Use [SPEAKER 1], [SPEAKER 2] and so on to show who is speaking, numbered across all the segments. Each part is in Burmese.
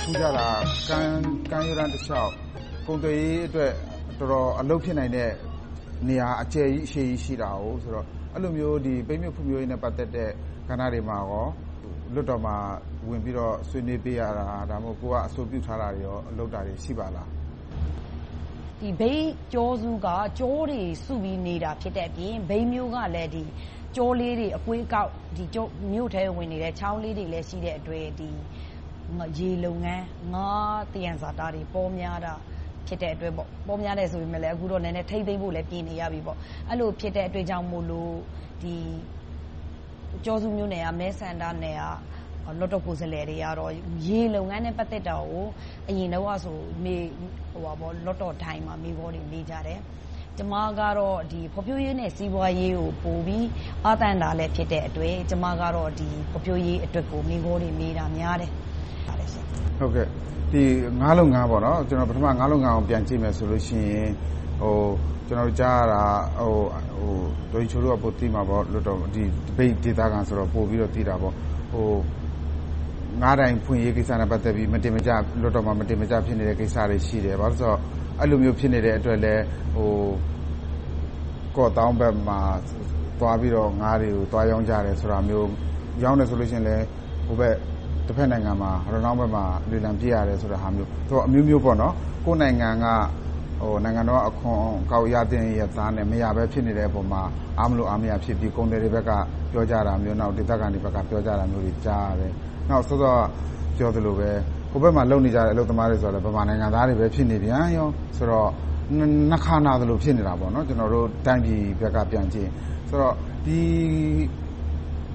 [SPEAKER 1] ထူးခြားတာကမ်းရိုးတန်းတလျှောက် ကုန်သွယ်ရေးအတွက် တော်တော်အလုပ်ဖြစ်နိုင်တဲ့ နေရာအကျယ်ကြီး အရှည်ကြီး ရှိတာဆိုတော့ အဲဒီလိုမျိုး ပိတ်မြို့ဖွံ့ဖြိုးရေးနဲ့ ပတ်သက်တဲ့ ကဏ္ဍတွေမှာလွှတ်တော်မှာ ဝင်ပြီးတော့ ဆွေးနွေးပေးရတာ။ဒါမှမဟုတ် ကိုယ်က အဆိုပြုထားတာတွေ လုပ်တာတွေ ရှိပါလား။
[SPEAKER 2] မြိတ်ကြောစုကကြောတွေစုပြီးနေတာ ဖြစ်တဲ့အပြင် မြိတ်မြို့ကလည်းကြောလေးတွေ အကွေးအကောက် မြို့ထဲဝင်နေတဲ့ ချောင်းလေးတွေလည်း ရှိတဲ့အတွက် ရေလုပ်ငန်း၊ငါးသယံဇာတတွေပေါများတာဖြစ်တဲ့အတွက်ပေါများတယ်ဆိုပေမယ့်အခုတော့နည်းနည်းထိန်းသိမ်းဖို့လည်းပြင်နေရပြီ။အဲဒီလိုဖြစ်တဲ့အတွက်ကြောင့်မို့ကျောက်စုမြို့နယ်ကမဲဆန္ဒနယ်ကလွှတ်တော်ကိုယ်စားလှယ်တွေကတော့ရေလုပ်ငန်းနဲ့ပတ်သက်တာကိုအရင်တုန်းကဆိုလွှတ်တော်ထိုင်မှာမေးခွန်းတွေမေးကြတယ်။ကျမကတော့ဖွံ့ဖြိုးရေးနဲ့စီးပွားရေးကိုပိုပြီးအားသန်တာလည်းဖြစ်တဲ့အတွက်ကျမကတော့ဖွံ့ဖြိုးရေးအတွက်ကိုမေးခွန်းတွေမေးတာများတယ်။
[SPEAKER 1] ငါးလုပ်ငန်းပထမငါးလုပ်ငန်းကိုပြန်ကြည့်မယ်ဆိုရင်ကျနော်တို့ကြားရတာဒေါ်ရီချိုတို့ကပိုသိမှာပေါ့။မြိတ်ဒေသခံဆိုတော့ပိုပြီးတော့သိတာပေါ့။ငါးတိုင်ဖွင့်ရေးကိစ္စနဲ့ပတ်သက်ပြီးလွှတ်တော်မှာမတင်မကျဖြစ်နေတဲ့ကိစ္စတွေရှိတယ်။ဘာဖြစ်လို့လဲဆိုတော့အဲဒီလိုမျိုးဖြစ်နေတဲ့အတွက်လဲကော့သောင်းဘက်မှာသွားပြီးတော့ငါးတွေကိုသွားရောင်းကြတယ်ဆိုတာမျိုး။ရောင်းတယ်ဆိုရင်လဲဟိုဘက် တဘက်နိုင်ငံမှာဘက်မှာလေလံပစ်ရတယ်ဆိုတာမျိုးအမျိုးမျိုးပေါ့။ကိုယ့်နိုင်ငံကနိုင်ငံတော်ကအခွန်အကောက်ရသင့်ရဲ့သားနဲ့မရဘဲဖြစ်နေတဲ့အပေါ်မှာအားမလိုအားမရဖြစ်ပြီးကုန်သည်တွေဘက်ကပြောကြတာမျိုး၊ဒေသခံတွေဘက်ကပြောကြတာမျိုးတွေကြားရတယ်။နောက်စောစောကပြောသလိုပဲဟိုဘက်မှာလုပ်နေကြတဲ့အလုပ်သမားတွေဆိုတာလည်းဗမာနိုင်ငံသားတွေပဲဖြစ်နေပြန်ရောဆိုတော့နှစ်ခါနာသလိုဖြစ်နေတာပေါ့။ကျနော်တို့တိုင်းပြည်ဘက်ကပြန်ကြည့်ရင်။ဆိုတော့ဒီ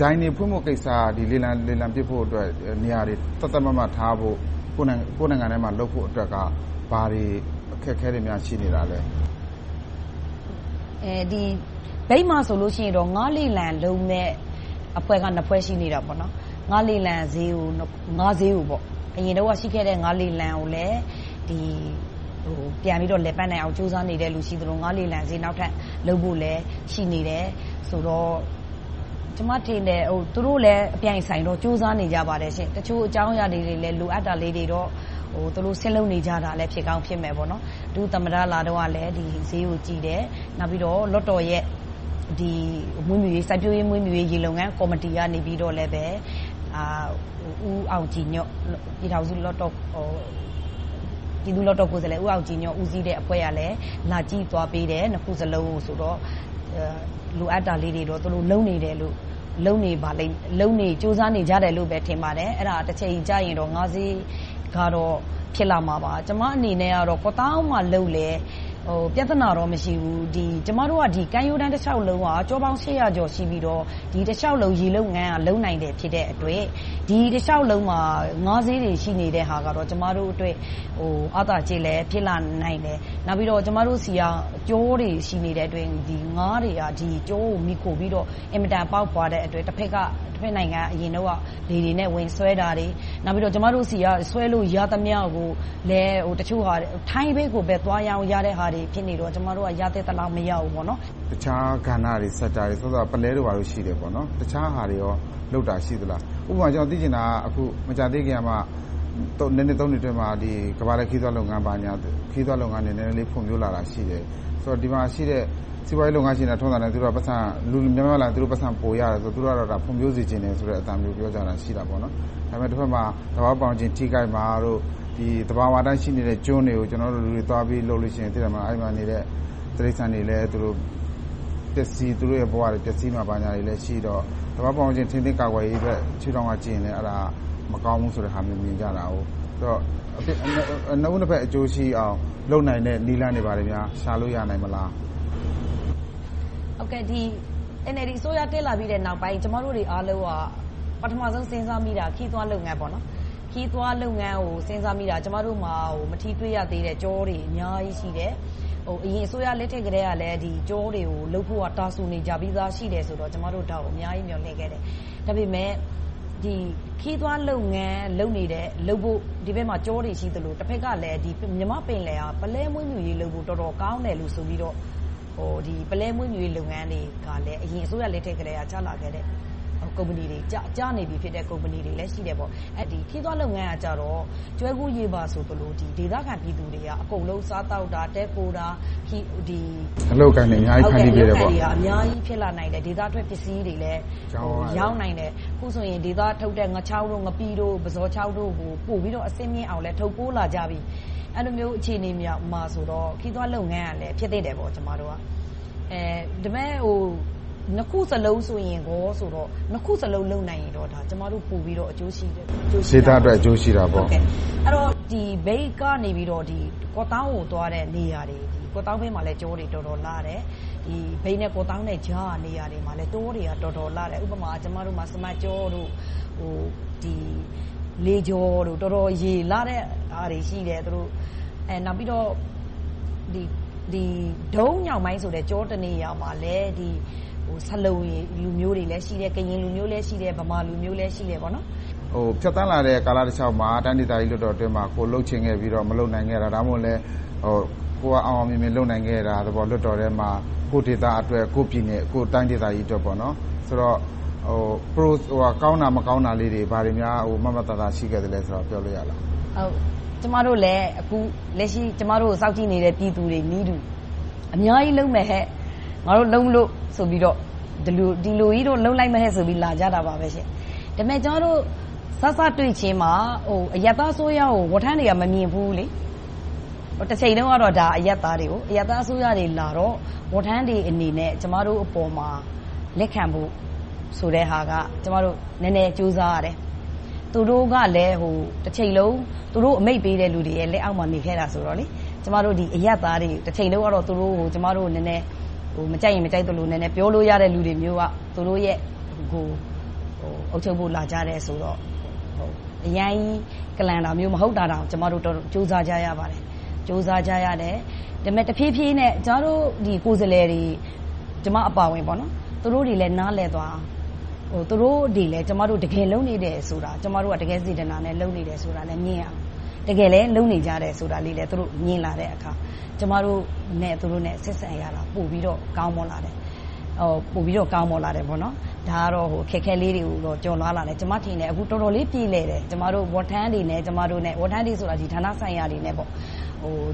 [SPEAKER 1] ဒိုင်တွေဖွင့်ဖို့ကိစ္စလေလံပစ်ဖို့အတွက် နေရာတွေ သတ်သတ်မှတ်မှတ်ထားဖို့ ကိုယ့်နိုင်ငံထဲမှာ လုပ်ဖို့အတွက်က ဘာတွေ အခက်အခဲတွေများ ရှိနေတာလဲ
[SPEAKER 2] ဒီမြိတ်မှာဆိုလို့ရှိရင်တော့ ငါးလေလံလုပ်မဲ့အဖွဲ့ကနှစ်ဖွဲ့ ရှိနေတာပေါ့နော်ငါးလေလံဈေးကိုငါးဈေးကိုပေါ့အရင်တော့ရှိခဲ့တဲ့ ငါးလေလံကိုလည်းဒီဟိုပြန်ပြီးတော့လက်ပတ်နိုင်အောင်စူးစမ်းနေတဲ့လူ ရှိသလို ငါးလေလံဈေး နောက်ထပ်လုပ်ဖို့လည်း ရှိနေတယ်ဆိုတော့ ကျမထင်တယ်ဟိုသူတို့လည်းအပြိုင်ဆိုင်တော့စူးစမ်းနေကြပါတယ်ရှင်တချို့အကြောင်းအရာတွေလည်းလိုအပ်တာလေးတွေတော့ဟိုသူတို့ဆင်းလုံးနေကြတာလည်းဖြစ်ကောင်းဖြစ်မယ်ပေါ့နော်ဒုသမရလာတော့ကလည်းဒီဈေးကိုကြည်တယ်နောက်ပြီးတော့လော့တော်ရဲ့ဒီမွေးမြူရေးစိုက်ပျိုးရေးမွေးမြူရေးရေလုံငန်းကော်မတီကနေပြီးတော့လည်းပဲအာဦးအောင်ကြည်ညော့ပြည်ထောင်စုလော့တော်ဟိုပြည်သူ့လော့တော်ကိုယ်စားလှယ်ဦးအောင်ကြည်ညော့ဦးစီးတဲ့အဖွဲ့ကလည်းလာကြည့်သွားပေးတယ်နှစ်ခုစလုံးကိုဆိုတော့ လိုအပ်တာလေးတွေတော့သူတို့လုံနေတယ်လို့လုံနေပါလိမ့်လုံနေစူးစမ်းနေကြတယ်လို့ပဲထင်ပါတယ်အဲ့ဒါတစ်ချိန်ကြာရင်တော့ငါးစီးကတော့ဖြစ်လာမှာပါကျမအနေနဲ့ကတော့ကောတောင်းမှလှုပ်လဲဟို ပြဿနာတော့ မရှိဘူးဒီကျမတို့ကဒီကမ်းရိုးတန်းတစ်လျှောက်လုံးကကြောပေါင်း800ကျော် ရှိပြီးတော့ ဒီတစ်လျှောက်လုံး ရေလုံငန်းက လုံနိုင်တယ် ဖြစ်တဲ့အတွက် ဒီတစ်လျှောက်လုံးမှာ ငါးဈေးတွေ ရှိနေတဲ့ဟာကတော့ ကျမတို့အတွက်ဟိုအသာကျေလဲဖြစ်လာနိုင်တယ် နောက်ပြီးတော့ ကျမတို့စီကကြောတွေ ရှိနေတဲ့အတွက်ဒီငါးတွေကဒီကြောကိုမိခိုပြီးတော့ အင်မတန် ပေါက်ပွားတဲ့အတွက်တစ်ဖက်ကတစ်ဖက်နိုင်ငံအရင်တော့လေတွေနဲ့ ဝင်ဆွဲတာတွေ နောက်ပြီးတော့ ကျမတို့စီက ဆွဲလို့ရသမျှကိုလည်းဟိုတချို့ဟာ ထိုင်းဘက်ကိုပဲ သွားရောင်းရတဲ့ဟာတွေဖြစ်နေတော့ ကျမတို့ကရတဲ့တလောက် မရဘူးပေါ့နော်
[SPEAKER 1] တခြားကဏ္ဍတွေစက်တာတွေဆိုတော့ပလဲတို့ ဘာလို့ ရှိတယ်ပေါ့နော်တခြားဟာတွေရောလောက်တာရှိသလား ဥပမာ ကျွန်တော် သိချင်တာအခုမကြသေးခင်မှာတော့နည်းနည်းသုံးနေတွေ့မှာဒီကဘာလက်ခီးသွွားလုပ်ငန်းပါညာခီးသွွားလုပ်ငန်းနည်းနည်းလေး ဖွံ့ဖြိုးလာတာရှိတယ် ဆိုတော့ ဒီမှာရှိတဲ့ စီးပွားရေးလုပ်ငန်းရှင်တွေထုံးတာနဲ့သူတို့ကပတ်စံလူများများလာသူတို့ပတ်စံပိုရတယ်ဆိုတော့ သူတို့ကတော့ ဖွံ့ဖြိုးစေချင်တယ်ဆိုတဲ့အတန်မျိုး ပြောကြတာရှိတာပေါ့နော်ဒါပေမဲ့တစ်ဖက်မှာ သဘာဝပေါင်းခြင်းထိခိုက်မှာတို့ ဒီတဘာဝတိုင်းရှိနေတဲ့ကျွန်းတွေကိုကျွန်တော်တို့လူတွေသွားပြီးလုပ်လို့ရှိရင်သိတယ်မလားအဲ့မှာနေတဲ့တိရစ္ဆာန်တွေလည်းသူတို့ပျက်စီးသူတို့ရဲ့ဘဝတွေပျက်စီးမှာပါညာတွေလည်းရှိတော့တဘာပေါင်းခြင်းထင်းထင်းကာကွယ်ရေးအတွက်ခြေထောင်ကကြည့်ရင်လည်းအဲ့ဒါမကောင်းဘူးဆိုတဲ့ဟာမျိုးမြင်ကြတာဟုတ်ဆိုတော့အဖြစ်အနှုတ်နှစ်ဖက်အကျိုးရှိအောင်လုပ်နိုင်တဲ့နီလန်းတွေပါတယ်များရှာလို့ရနိုင်မလား
[SPEAKER 2] ဟုတ်ကဲ့ဒီ NLD အစိုးရတက်လာပြီးတဲ့နောက်ပိုင်းကျမတို့တွေအားလုံးကပထမဆုံးစဉ်းစားမိတာခီးသွွားလုပ်ငန်းပေါ့နော် ခီးသွွားလုပ်ငန်းကို စဉ်းစားမိတာ ကျမတို့မှာဟိုမထီတွေ့ရသေးတဲ့ ကြောတွေ အများကြီးရှိတယ်ဟိုအရင်အစိုးရလက်ထက်ကတည်းကလည်း ဒီကြောတွေကိုလှုပ်ဖို့ကတာဆူနေကြပြီးသား ရှိတယ်ဆိုတော့ ကျမတို့တော့အများကြီးမျှော်လင့်ခဲ့တယ် ဒါပေမဲ့ဒီခီးသွွားလုပ်ငန်းလုပ်နေတဲ့လုပ်ဖို့ ဒီဘက်မှာ ကြောတွေရှိသလိုတစ်ဖက်ကလည်းဒီမြမပင်လယ်ကပလဲမွေးမြူရေးလုပ်ဖို့ တော်တော်ကောင်းတယ်လို့ဆိုပြီးတော့ဟိုဒီပလဲမွေးမြူရေးလုပ်ငန်းတွေကလည်းအရင်အစိုးရလက်ထက်ကတည်းက ချလာခဲ့တဲ့ဟ ကုမ္ပဏီတွေကျနေပြီဖြစ်တဲ့ ကုမ္ပဏီတွေလည်း ရှိတယ်။ခရီးသွားလုပ်ငန်းကကျွဲကူးရေပါဆိုသလို ဒေသခံပြည်သူတွေက အကုန်လုံး စားသောက်တာ၊တည်းခိုတာ။
[SPEAKER 1] အလုပ်အကိုင်တွေ အများကြီး ဖန်တီးပေးတယ်ပေါ့။
[SPEAKER 2] အများကြီး ဖြစ်လာနိုင်တယ်။ဒေသထွက်ပစ္စည်းတွေလည်း ရောင်းနိုင်တယ်။အခုဆိုရင် ဒေသထုတ်တဲ့ ငါးခြောက်၊ငပိ၊ပုဇွန်ခြောက်တို့ကို ပိုပြီးတော့ အဆင့်မြင့်အောင်လည်း ထုတ်ပိုးလာကြပြီ။အဲဒီလိုမျိုး အခြေအနေမှာဆိုတော့ ခရီးသွားလုပ်ငန်းကလည်း ဖြစ်သင့်တယ်။ကျမတို့က။ဒါပေမဲ့ နှစ်ခုစလုံးဆိုရင်ကောဆိုတော့နှစ်ခုစလုံးလုပ်နိုင်ရင်တော့ကျမတို့ပိုပြီးတော့အကျိုးရှိတယ်။
[SPEAKER 1] ဒေသအတွက်အကျိုးရှိတာပေါ့။
[SPEAKER 2] အဲဒီတော့မြိတ်ကနေကော့သောင်းကိုသွားတဲ့နေရာတွေကော့သောင်းဘက်မှာလည်းတောတွေတော်တော်လှတယ်။မြိတ်နဲ့ကော့သောင်းကြားကနေရာတွေမှာလည်းတောတွေကတော်တော်လှတယ်။ဥပမာကျမတို့မှာစမတ်ကျောတို့လေကျော်တို့တော်တော်ရေလှတဲ့ဟာတွေရှိတယ်။နောက်ပြီးတော့ဒုံး ညောင်ပိုင်းဆိုတဲ့ကျောတနေရာမှာလည်းဆလုံလူမျိုးတွေလည်းရှိတယ်။ကရင်လူမျိုးလည်းရှိတယ်။ဗမာလူမျိုးလည်းရှိတယ်။
[SPEAKER 1] ဖြတ်သန်းလာတဲ့ကာလတလျှောက်မှာတိုင်းဒေသကြီးလွှတ်တော်အတွင်းမှာကိုယ်လုပ်ချင်ခဲ့ပြီးတော့မလုပ်နိုင်ခဲ့တာ။ဒါမှမဟုတ်ကိုယ်ကအောင်အောင်မြင်မြင်လုပ်နိုင်ခဲ့တာလွှတ်တော်ထဲမှာကိုယ့်ဒေသအတွက်၊ကိုယ့်ပြည်နယ်၊ကိုယ့်တိုင်းဒေသကြီးအတွက်။ဆိုတော့ကောင်းတာမကောင်းတာလေးတွေဘာတွေများမှတ်မှတ်သားသားရှိခဲ့သလဲဆိုတာကိုပြောလို့ရလား။
[SPEAKER 2] ကျမတို့လည်းအခုလက်ရှိကျမတို့ကိုစောင့်ကြည့်နေတဲ့ပြည်သူတွေနည်းတူအများကြီးလုပ်မယ်ငါတို့လုပ်လို့ဆိုပြီးတော့ဒီလိုကြီးတော့လုပ်လိုက်မယ်ဆိုပြီးလာကြတာပါပဲ။ဒါပေမဲ့ကျမတို့စစတွေ့ချင်းမှာအရပ်သားအစိုးရကိုဝန်ထမ်းတွေကမမြင်ဘူး။တချိန်တုန်းကတော့အရပ်သားတွေ။အရပ်သားအစိုးရတွေလာတော့ဝန်ထမ်းတွေအနေနဲ့ကျမတို့အပေါ်မှာလက်ခံဖို့ဆိုတဲ့ဟာကကျမတို့နည်းနည်းကြိုးစားရတယ်။ သူတို့ကလည်းတချိန်လုံးသူတို့အမိန့်ပေးတဲ့လူတွေရဲ့လက်အောက်မှာနေခဲ့တာဆိုတော့ကျမတို့အရပ်သားတွေတချိန်လုံးကတော့သူတို့ကိုကျမတို့နည်းနည်းမကြိုက်ရင်မကြိုက်သလိုနည်းနည်းပြောလို့ရတဲ့လူတွေမျိုးကသူတို့ရဲ့ကိုအုပ်ချုပ်ဖို့လာကြတယ်ဆိုတော့အရမ်းကလန်တာမျိုးမဟုတ်တာတောင်ကျမတို့စူးစမ်းကြရပါတယ်။စူးစမ်းကြရတယ်။ဒါပေမဲ့တဖြည်းဖြည်းနဲ့ကျမတို့ကိုယ်စားလှယ်တွေကျမအပါအဝင်သူတို့တွေလည်းနားလည်သွားအောင် သူတို့တွေလည်းကျမတို့တကယ်လုပ်နေတယ်ဆိုတာကျမတို့ကတကယ်စေတနာနဲ့လုပ်နေတယ်ဆိုတာလည်းမြင်ရအောင်တကယ်လည်းလုပ်နေကြတယ်ဆိုတာလေးလည်းသူတို့မြင်လာတဲ့အခါကျမတို့နဲ့သူတို့နဲ့ဆက်ဆံရတာပိုပြီးတော့ကောင်းမွန်လာတယ်ပိုပြီးတော့ကောင်းမွန်လာတယ်။ဒါကတော့အခက်အခဲလေးတွေကိုတော့ကျော်လွှားလာတယ်။ကျမထင်တယ်အခုတော်တော်လေးပြေလည်တယ်။ကျမတို့ဝန်ထမ်းတွေနဲ့ကျမတို့နဲ့ဝန်ထမ်းတွေဆိုတာဌာနဆိုင်ရာတွေနဲ့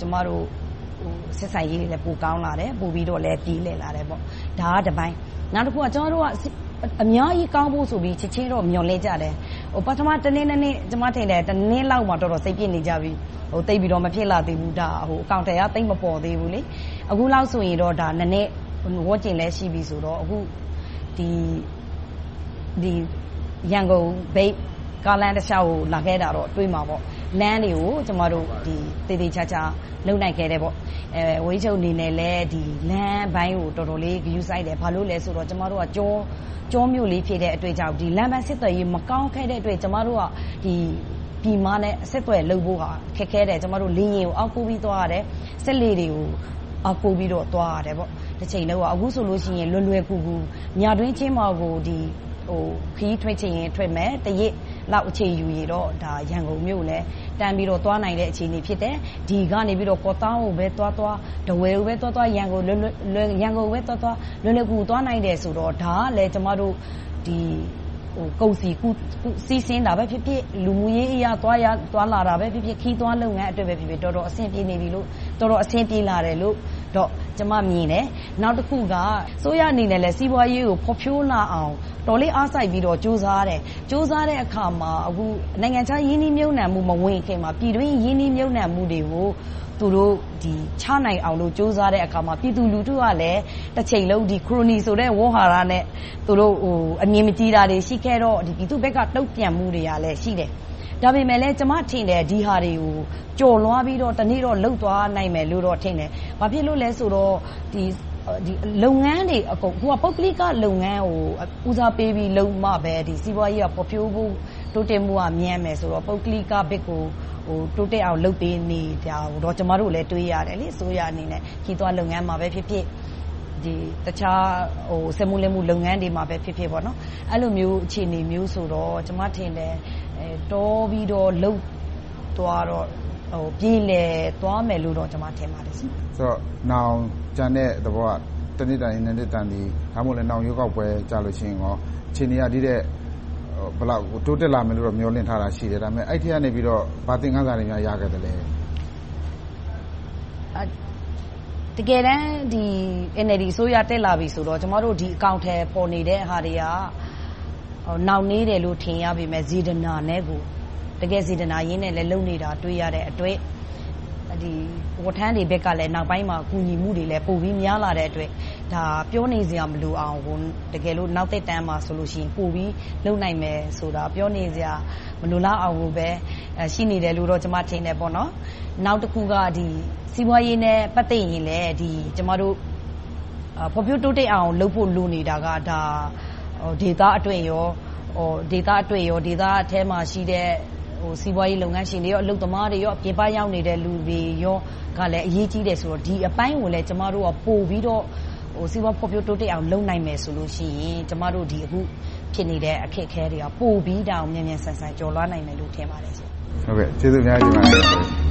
[SPEAKER 2] ကျမတို့ဆက်ဆံရေးတွေလည်းပိုကောင်းလာတယ်။ပိုပြီးတော့လည်းပြေလည်လာတယ်။ဒါကတပိုင်း။နောက်တခုကကျမတို့က အများကြီးကောင်းဖို့ဆိုပြီးချက်ချင်းတော့မျှော်လင့်ကြတယ်။ပထမတနေ့နှစ်နေ့ကျမထင်တယ်တနေ့လောက်မှာတော်တော်စိတ်ပြည့်နေကြပြီ။သိပ်ပြီးတော့မဖြစ်လာသေးဘူး။အကောင်အထည်ကသိပ်မပေါ်သေးဘူး။အခုလောက်ဆိုရင်တော့နည်းနည်းဝန်းကျင်လည်းရှိပြီဆိုတော့အခုရန်ကုန်မြိတ် ကားလမ်းတလျှောက်ကိုလာခဲ့တာတော့တွေ့မှာပေါ့။လမ်းတွေကိုကျမတို့သေသေချာချာလုပ်နိုင်ခဲ့တယ်။ဝန်ကြီးချုပ်အနေနဲ့လည်းလမ်းပိုင်းကိုတော်တော်လေးဂရုစိုက်တယ်။ဘာလို့လဲဆိုတော့ကျမတို့ကကျောမြို့လေးဖြစ်တဲ့အတွက်ကြောင့်လမ်းပန်းဆက်သွယ်ရေးမကောင်းခဲ့တဲ့အတွက်ကျမတို့ကပြည်မနဲ့အဆက်အသွယ်လုပ်ဖို့ခက်ခဲတယ်။ကျမတို့လေယာဉ်ကိုအားကိုးပြီးသွားရတယ်။စက်လှေတွေကိုအားကိုးပြီးတော့သွားရတယ်။တချိန်တုန်းကအခုဆိုရင်လွယ်လွယ်ကူကူညတွင်းချင်းမှာကိုခရီးထွက်ချင်ရင်ထွက်မယ်။တရက် လောက်အချိန်ယူရင်တော့ရန်ကုန်မြို့ကိုလည်းတန်းပြီးတော့သွားနိုင်တဲ့အခြေအနေဖြစ်တယ်။ဒီကနေကော့သောင်းကိုပဲသွားသွား၊ထားဝယ်ကိုပဲသွားသွား၊ရန်ကုန်ကိုပဲသွားသွားလွယ်လွယ်ကူကူသွားနိုင်တယ်ဆိုတော့ဒါကလဲကျမတို့ကုန်စည်စီးဆင်းတာပဲဖြစ်ဖြစ်၊လူမှုရေးအရသွားလာတာပဲဖြစ်ဖြစ်၊ခရီးသွားလုပ်ငန်းအတွက်ပဲဖြစ်ဖြစ်တော်တော်အဆင်ပြေနေပြီလို့တော်တော်အဆင်ပြေလာတယ်လို့တော့ ကျမမြင်တယ်။နောက်တခုက အစိုးရအနေနဲ့လည်း စီးပွားရေးကို ဖွံ့ဖြိုးလာအောင် အတော်လေး အားစိုက်ပြီးတော့ ကြိုးစားတယ်။ကြိုးစားတဲ့အခါမှာ အခု နိုင်ငံခြားရင်းနှီးမြုပ်နံှမှု မဝင်ခင်မှာ ပြည်တွင်းရင်းနှီးမြုပ်နံှမှုတွေကို သူတို့ချနိုင်အောင်လို့ ကြိုးစားတဲ့အခါမှာ ပြည်သူလူထုကလည်း တချိန်လုံး ခရိုနီဆိုတဲ့ ဝေါဟာရနဲ့ သူတို့ အမြင်မကြည်တာတွေ ရှိခဲ့တော့ ပြည်သူဘက်က တုံ့ပြန်မှုတွေကလည်း ရှိတယ်။ ဒါပေမဲ့လဲ ကျမထင်တယ် ဒီဟာတွေကို ကျော်လွှားပြီးတော့ တနေ့တော့ လုပ်သွားနိုင်မယ်လို့တော့ ထင်တယ်။ဘာဖြစ်လို့လဲဆိုတော့ လုပ်ငန်းတွေအကုန် အခုက ပုဂ္ဂလိကလုပ်ငန်းကို ဦးစားပေးပြီးလုပ်မှပဲ စီးပွားရေးကဖွံ့ဖြိုးဖို့တိုးတက်မှုက မြန်မယ်ဆိုတော့ ပုဂ္ဂလိကဘက်ကို တိုးတက်အောင် လုပ်ပေးနေတာကိုတော့ ကျမတို့လည်း တွေ့ရတယ်။အစိုးရအနေနဲ့ ခရီးသွားလုပ်ငန်းမှာပဲဖြစ်ဖြစ်၊တခြားစက်မှုလက်မှု လုပ်ငန်းတွေမှာပဲဖြစ်ဖြစ် အဲဒီလိုမျိုး အခြေအနေမျိုးဆိုတော့ ကျမထင်တယ် တော်ပြီးတော့လုပ်သွားတော့ပြေလည်သွားမယ်လို့တော့ကျမထင်ပါတယ်။
[SPEAKER 1] ဆိုတော့နောင်ကျန်တဲ့သဘောကတစ်နှစ်တန်ရင်နှစ်နှစ်တန်သည်ဒါမှမဟုတ်လည်းနောင်ရွေးကောက်ပွဲကြလို့ရှိရင်ရောအခြေအနေကဒီတဲ့ဘယ်လောက်တိုးတက်လာမယ်လို့တော့မျှော်လင့်ထားတာရှိတယ်ဒါပေမဲ့အဲ့ထက်ကနေပြီးတော့ဗာသင်ခန်းစာတွေများရခဲ့တယ်လေ
[SPEAKER 2] တကယ်တမ်းဒီ NLD အစိုးရတက်လာပြီဆိုတော့ကျမတို့ဒီအကောင့်ထဲပေါ်နေတဲ့ဟာတွေကဟို နောက်နေတယ်လို့ထင်ရပေမဲ့ဇေဒနာနဲ့ကိုတကယ်ဇေဒနာရင်းနဲ့လည်းလုံနေတာတွေ့ရတဲ့အတွက်ဒီဝထမ်းတွေဘက်ကလည်းနောက်ပိုင်းမှာကူညီမှုတွေလည်းပိုပြီးများလာတဲ့အတွက်ဒါပြောနေစရာမလိုအောင်ကိုတကယ်လို့နောက်သက်တမ်းမှာဆိုလို့ရှိရင်ပိုပြီးလုံနိုင်မယ်ဆိုတာပြောနေစရာမလိုလောက်အောင်ကိုပဲရှိနေတယ်လို့တော့ကျမထင်တယ်ပေါ့နော်နောက်တစ်ခုကဒီစီးပွားရေးနဲ့ပတ်သက်ရင်လည်းဒီကျမတို့ဖော်ပြတိုးတက်အောင်လုပ်ဖို့လိုနေတာကဒါ ဒေတာအတွက်ရောဟိုဒေတာအတွက်ရောဒေတာအထဲမှာရှိတဲ့ဟိုစီးပွားရေးလုပ်ငန်းရှင်တွေရောအလုပ်သမားတွေရောပြင်ပရောက်နေတဲ့လူတွေရောကလည်းအရေးကြီးတယ်ဆိုတော့ဒီအပိုင်းကိုလည်းကျမတို့ကပို့ပြီးတော့ဟိုစီးပွားဖော်ပြတိုးတက်အောင်လုပ်နိုင်မယ်ဆိုလို့ရှိရင်ကျမတို့ဒီအခုဖြစ်နေတဲ့အခက်အခဲတွေကပို့ပြီးတောင်မြန်မြန်ဆန်ဆန်ကျော်လွှားနိုင်မယ်လို့ထင်ပါတယ်ရှင်
[SPEAKER 1] ဟုတ်ကဲ့ကျေးဇူးအများကြီးပါ